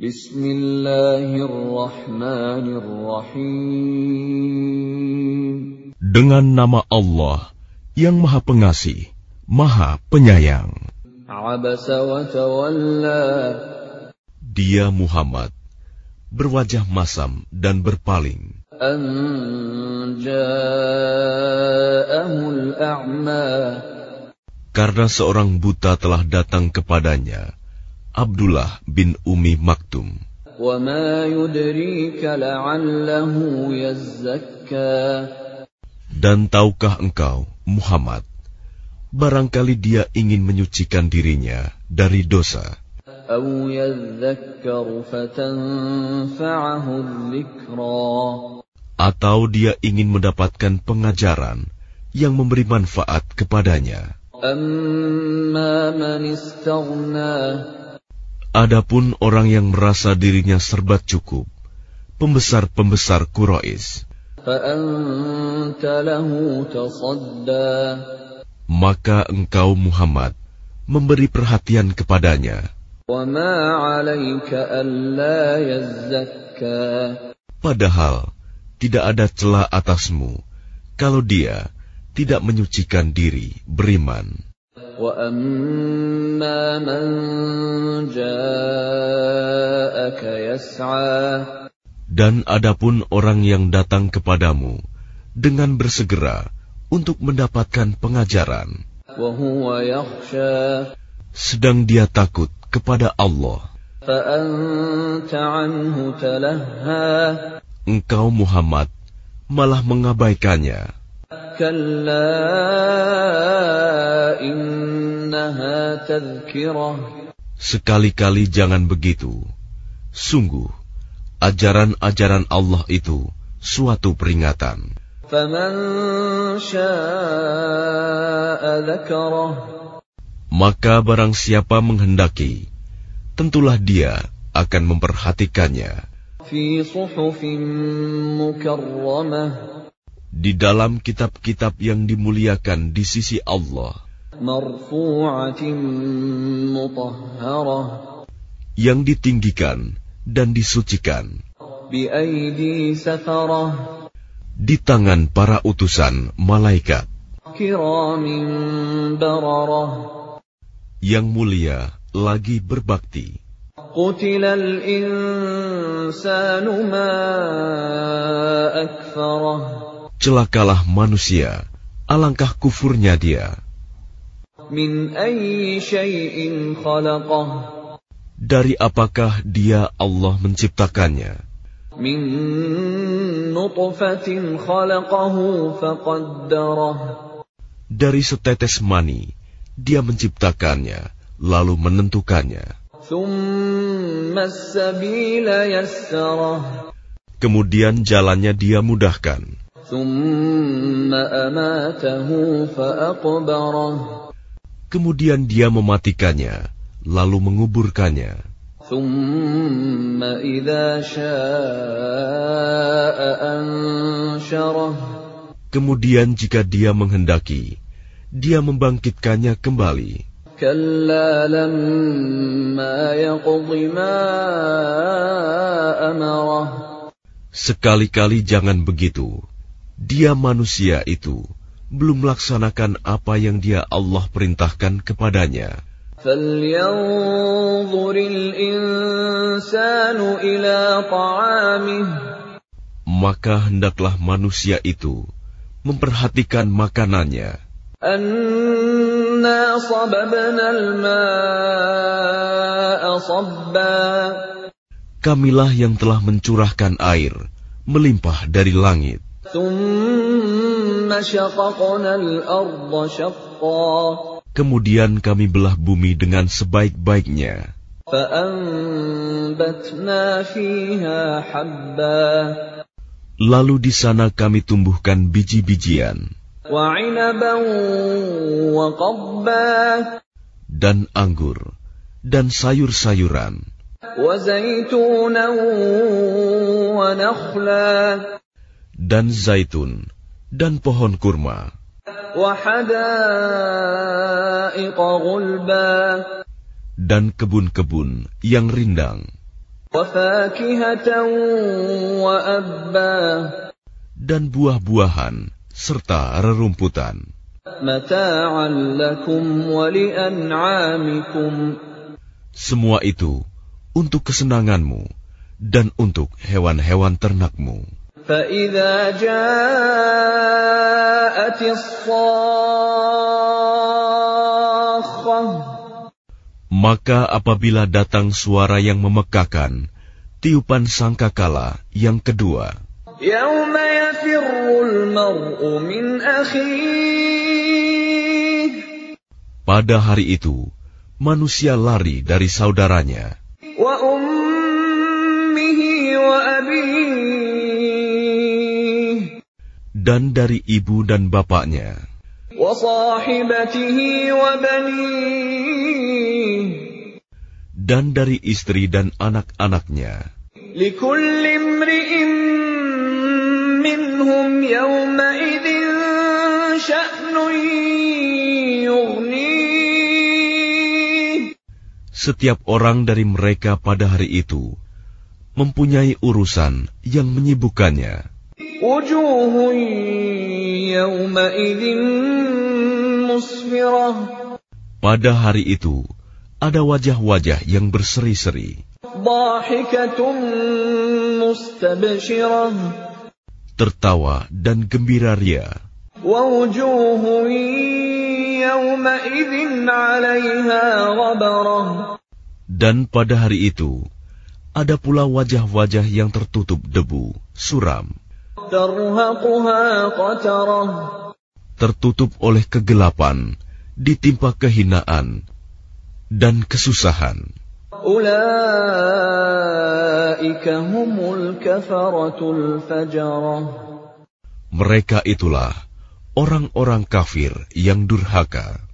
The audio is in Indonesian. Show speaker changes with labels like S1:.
S1: Bismillahirrahmanirrahim. Dengan nama Allah yang Maha Pengasih, Maha Penyayang. Dia Muhammad berwajah masam dan berpaling. Karena seorang buta telah datang kepadanya Abdullah bin Umi Maktum. Dan tahukah engkau, Muhammad, barangkali dia ingin menyucikan dirinya dari dosa. Atau dia ingin mendapatkan pengajaran yang memberi manfaat kepadanya. Adapun orang yang merasa dirinya serba cukup, pembesar-pembesar Quraisy, maka engkau Muhammad memberi perhatian kepadanya. Padahal tidak ada celah atasmu kalau dia tidak menyucikan diri beriman. Dan adapun orang yang datang kepadamu dengan bersegera untuk mendapatkan pengajaran, sedang dia takut kepada Allah, engkau Muhammad malah mengabaikannya. Sekali-kali jangan begitu. Sungguh, ajaran-ajaran Allah itu suatu peringatan. Maka barang siapa menghendaki, tentulah dia akan memperhatikannya di dalam kitab-kitab yang dimuliakan di sisi Allah. Yang ditinggikan dan disucikan. Di tangan para utusan malaikat. Yang mulia lagi berbakti. Celakalah manusia, alangkah kufurnya dia. Dari apakah dia Allah menciptakannya? Dari setetes mani, dia menciptakannya, lalu menentukannya. Kemudian jalannya dia mudahkan. Kemudian dia mematikannya, lalu menguburkannya. Kemudian jika dia menghendaki, dia membangkitkannya kembali. Sekali-kali jangan begitu dia manusia itu belum melaksanakan apa yang dia Allah perintahkan kepadanya. Maka hendaklah manusia itu memperhatikan makanannya. Kamilah yang telah mencurahkan air melimpah dari langit. Kemudian kami belah bumi dengan sebaik-baiknya. Lalu di sana kami tumbuhkan biji-bijian. dan anggur dan sayur-sayuran dan zaitun, dan pohon kurma. Dan kebun-kebun yang rindang.
S2: Dan buah-buahan serta rerumputan. Semua itu untuk kesenanganmu dan untuk hewan-hewan ternakmu.
S1: فإذا جاءت الصاخة
S2: Maka apabila datang suara yang memekakan, tiupan sangkakala yang kedua,
S1: يوم يفر المرء من أخيه
S2: pada hari itu manusia lari dari saudaranya
S1: وأمه وأبيه
S2: dan dari ibu dan bapaknya. Dan dari istri dan anak-anaknya. Setiap orang dari mereka pada hari itu mempunyai urusan yang menyibukkannya. Pada hari itu, ada wajah-wajah yang berseri-seri. Tertawa dan gembira ria. Dan pada hari itu, ada pula wajah-wajah yang tertutup debu, suram, Tertutup oleh kegelapan, ditimpa kehinaan dan kesusahan. Mereka itulah orang-orang kafir yang durhaka.